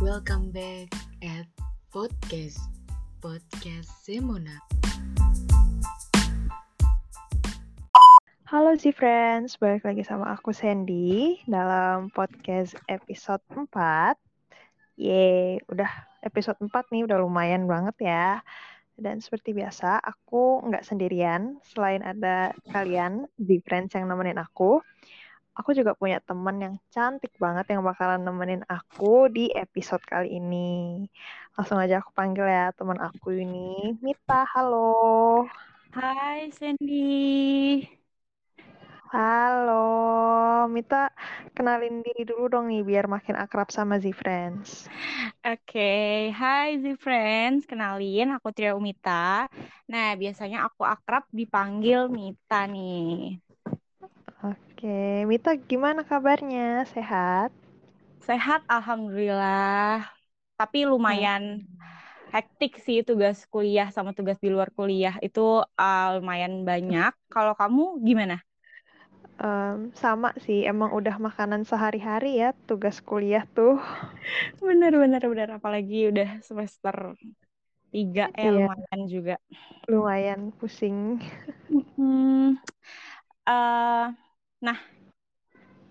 Welcome back at podcast podcast Semona. Halo sih friends, balik lagi sama aku Sandy dalam podcast episode 4. Yeay, udah episode 4 nih, udah lumayan banget ya. Dan seperti biasa, aku nggak sendirian, selain ada kalian, di friends yang nemenin aku aku juga punya teman yang cantik banget yang bakalan nemenin aku di episode kali ini. Langsung aja aku panggil ya teman aku ini. Mita, halo. Hai Sandy. Halo, Mita kenalin diri dulu dong nih biar makin akrab sama Z Friends. Oke, okay. hai Z Friends, kenalin aku Tria Umita. Nah, biasanya aku akrab dipanggil Mita nih. Oke, Mita gimana kabarnya? Sehat? Sehat, alhamdulillah. Tapi lumayan hektik sih tugas kuliah sama tugas di luar kuliah itu uh, lumayan banyak. Kalau kamu gimana? Um, sama sih, emang udah makanan sehari-hari ya tugas kuliah tuh. Bener bener bener, apalagi udah semester tiga ya iya. lumayan juga. Lumayan pusing. Hmm, uh, Nah,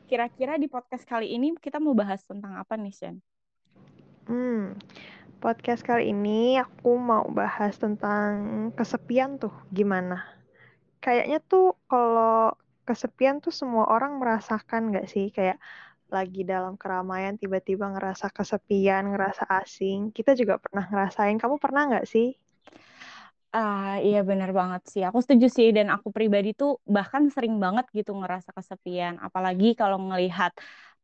kira-kira di podcast kali ini kita mau bahas tentang apa nih, Shen? Hmm, podcast kali ini aku mau bahas tentang kesepian tuh, gimana? Kayaknya tuh kalau kesepian tuh semua orang merasakan gak sih? Kayak lagi dalam keramaian tiba-tiba ngerasa kesepian, ngerasa asing. Kita juga pernah ngerasain. Kamu pernah nggak sih? Ah, iya benar banget sih. Aku setuju sih dan aku pribadi tuh bahkan sering banget gitu ngerasa kesepian. Apalagi kalau ngelihat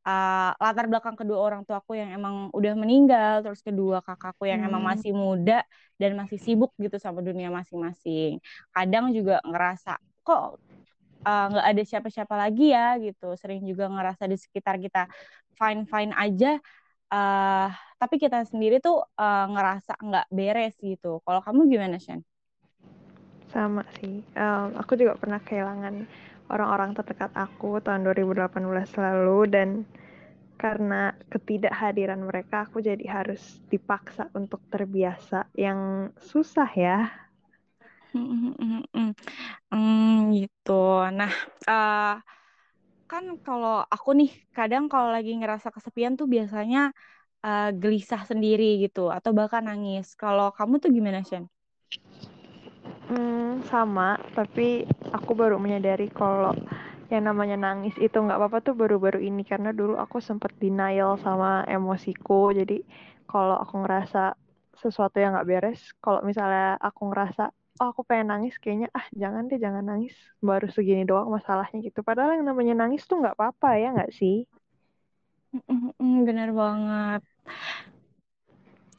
uh, latar belakang kedua orang tua aku yang emang udah meninggal, terus kedua kakakku yang hmm. emang masih muda dan masih sibuk gitu sama dunia masing-masing. Kadang juga ngerasa kok uh, nggak uh, ada siapa-siapa lagi ya gitu. Sering juga ngerasa di sekitar kita fine-fine aja. Uh, tapi kita sendiri tuh uh, ngerasa nggak beres gitu. Kalau kamu gimana, Shen? Sama sih. Um, aku juga pernah kehilangan orang-orang terdekat aku tahun 2018 lalu dan karena ketidakhadiran mereka aku jadi harus dipaksa untuk terbiasa yang susah ya. Hmm, gitu. Nah, uh, kan kalau aku nih kadang kalau lagi ngerasa kesepian tuh biasanya uh, gelisah sendiri gitu atau bahkan nangis. Kalau kamu tuh gimana, Shen? Hmm, sama, tapi aku baru menyadari kalau yang namanya nangis itu nggak apa-apa tuh baru-baru ini karena dulu aku sempat denial sama emosiku. Jadi kalau aku ngerasa sesuatu yang nggak beres, kalau misalnya aku ngerasa oh aku pengen nangis kayaknya ah jangan deh jangan nangis. Baru segini doang masalahnya gitu. Padahal yang namanya nangis tuh nggak apa-apa ya nggak sih? Bener banget.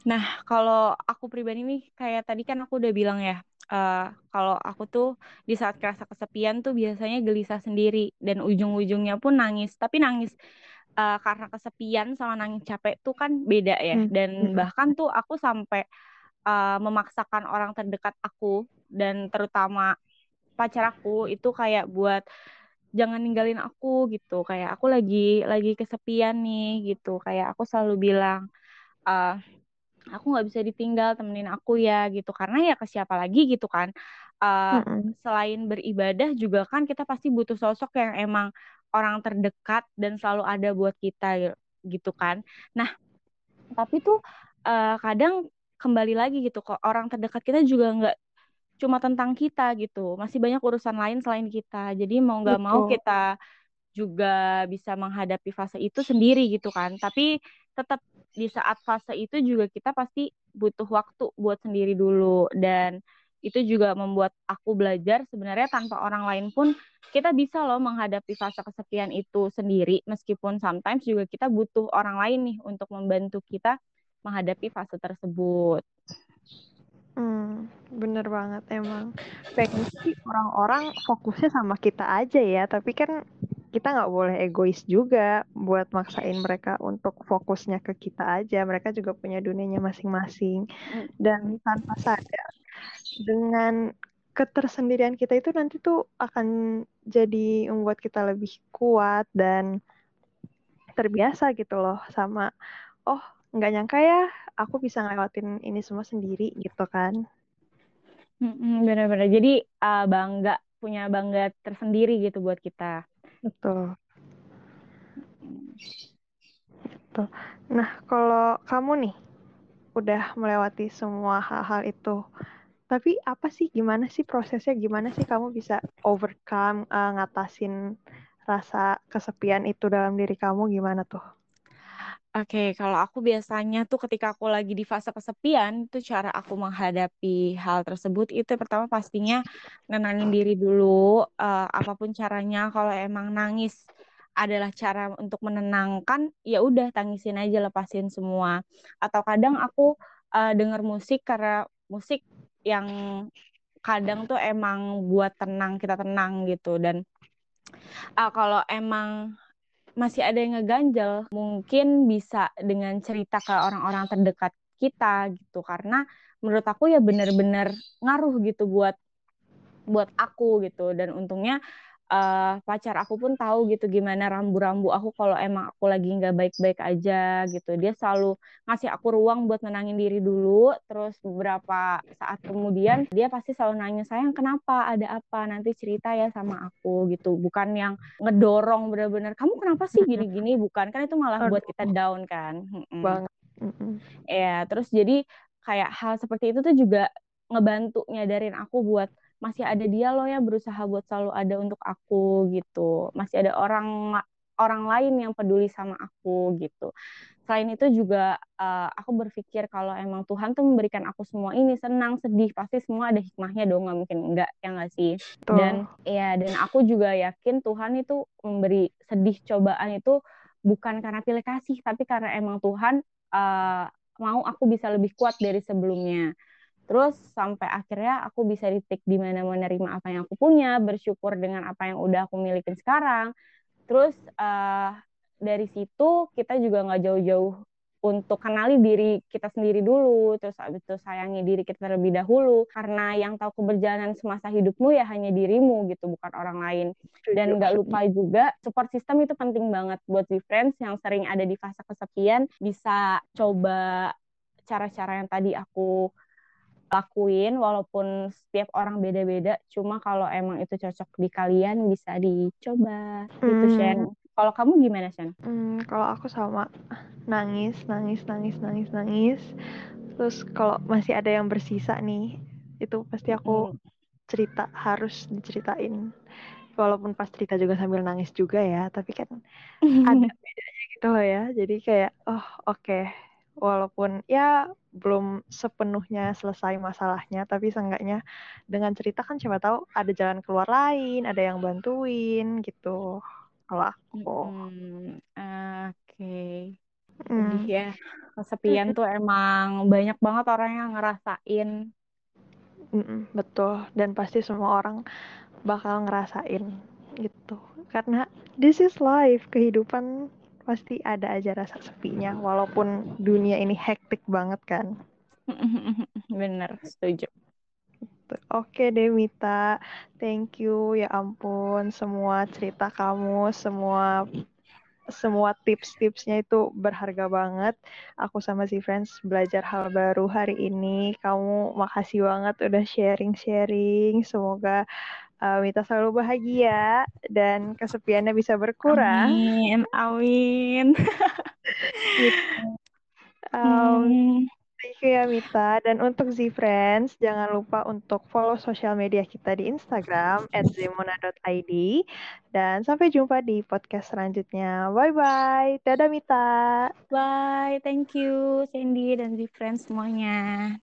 Nah kalau aku pribadi nih kayak tadi kan aku udah bilang ya uh, kalau aku tuh di saat kerasa kesepian tuh biasanya gelisah sendiri dan ujung-ujungnya pun nangis. Tapi nangis uh, karena kesepian sama nangis capek tuh kan beda ya. Hmm. Dan hmm. bahkan tuh aku sampai uh, memaksakan orang terdekat aku dan terutama pacar aku itu kayak buat jangan ninggalin aku gitu kayak aku lagi lagi kesepian nih gitu kayak aku selalu bilang uh, aku nggak bisa ditinggal temenin aku ya gitu. Karena ya ke siapa lagi gitu kan. Uh, mm-hmm. selain beribadah juga kan kita pasti butuh sosok yang emang orang terdekat dan selalu ada buat kita gitu kan. Nah tapi tuh uh, kadang kembali lagi gitu kok orang terdekat kita juga nggak cuma tentang kita gitu. Masih banyak urusan lain selain kita. Jadi mau nggak mau kita juga bisa menghadapi fase itu sendiri gitu kan. Tapi tetap di saat fase itu juga kita pasti butuh waktu buat sendiri dulu dan itu juga membuat aku belajar sebenarnya tanpa orang lain pun kita bisa loh menghadapi fase kesepian itu sendiri meskipun sometimes juga kita butuh orang lain nih untuk membantu kita menghadapi fase tersebut. Hmm, bener banget emang. Pengen sih orang-orang fokusnya sama kita aja ya, tapi kan kita nggak boleh egois juga buat maksain mereka untuk fokusnya ke kita aja. Mereka juga punya dunianya masing-masing. Dan tanpa sadar, dengan ketersendirian kita itu nanti tuh akan jadi membuat kita lebih kuat dan terbiasa gitu loh sama, oh nggak nyangka ya aku bisa ngelewatin ini semua sendiri gitu kan. Bener-bener. Jadi uh, bangga, punya bangga tersendiri gitu buat kita. Betul. Gitu. Nah, kalau kamu nih udah melewati semua hal-hal itu, tapi apa sih, gimana sih prosesnya, gimana sih kamu bisa overcome, uh, ngatasin rasa kesepian itu dalam diri kamu, gimana tuh? Oke, kalau aku biasanya tuh ketika aku lagi di fase kesepian, itu cara aku menghadapi hal tersebut itu pertama pastinya nenangin diri dulu, uh, apa pun caranya. Kalau emang nangis adalah cara untuk menenangkan, ya udah tangisin aja, lepasin semua. Atau kadang aku uh, denger musik karena musik yang kadang tuh emang buat tenang kita tenang gitu dan uh, kalau emang masih ada yang ngeganjel, mungkin bisa dengan cerita ke orang-orang terdekat kita gitu. Karena menurut aku ya benar-benar ngaruh gitu buat buat aku gitu. Dan untungnya uh, pacar aku pun tahu gitu gimana rambu-rambu aku kalau emang aku lagi nggak baik-baik aja gitu. Dia selalu ngasih aku ruang buat nenangin diri dulu. Terus beberapa saat kemudian dia pasti selalu nanya sayang kenapa? Ada apa? Nanti cerita ya sama aku gitu. Bukan yang ngedorong bener-bener kamu kenapa sih gini-gini? Bukan kan itu malah buat kita down kan. Banget. Ya terus jadi kayak hal seperti itu tuh juga ngebantu nyadarin aku buat masih ada dia loh ya berusaha buat selalu ada untuk aku gitu. Masih ada orang orang lain yang peduli sama aku gitu. Selain itu juga uh, aku berpikir kalau emang Tuhan tuh memberikan aku semua ini senang sedih pasti semua ada hikmahnya dong nggak mungkin enggak ya nggak sih? Tuh. dan ya dan aku juga yakin Tuhan itu memberi sedih cobaan itu bukan karena pilih kasih tapi karena emang Tuhan uh, mau aku bisa lebih kuat dari sebelumnya Terus sampai akhirnya aku bisa titik di mana menerima apa yang aku punya, bersyukur dengan apa yang udah aku miliki sekarang. Terus uh, dari situ kita juga nggak jauh-jauh untuk kenali diri kita sendiri dulu, terus habis itu sayangi diri kita terlebih dahulu, karena yang tahu keberjalanan semasa hidupmu ya hanya dirimu gitu, bukan orang lain. Dan nggak lupa juga support system itu penting banget buat di friends yang sering ada di fase kesepian, bisa coba cara-cara yang tadi aku lakuin walaupun setiap orang beda-beda cuma kalau emang itu cocok di kalian bisa dicoba. Gitu, hmm. gitu Shen. Kalau kamu gimana Shen? Hmm, kalau aku sama. Nangis nangis nangis nangis nangis. Terus kalau masih ada yang bersisa nih itu pasti aku hmm. cerita harus diceritain. Walaupun pas cerita juga sambil nangis juga ya tapi kan ada bedanya gitu loh ya. Jadi kayak oh oke. okay walaupun ya belum sepenuhnya selesai masalahnya tapi seenggaknya dengan cerita kan siapa tahu ada jalan keluar lain ada yang bantuin gitu. Kalau aku. Hmm, oke. Okay. hmm. ya. Kesepian tuh emang banyak banget orang yang ngerasain. Mm betul. Dan pasti semua orang bakal ngerasain gitu. Karena this is life kehidupan pasti ada aja rasa sepinya walaupun dunia ini hektik banget kan bener setuju Oke Demita, thank you ya ampun semua cerita kamu, semua semua tips-tipsnya itu berharga banget. Aku sama si Friends belajar hal baru hari ini. Kamu makasih banget udah sharing-sharing. Semoga uh, Mita selalu bahagia dan kesepiannya bisa berkurang. Amin, amin. gitu. um, hmm. Thank you ya Mita. Dan untuk Z Friends, jangan lupa untuk follow sosial media kita di Instagram @zemona.id. Dan sampai jumpa di podcast selanjutnya. Bye-bye. Dadah Mita. Bye. Thank you Sandy dan Z Friends semuanya.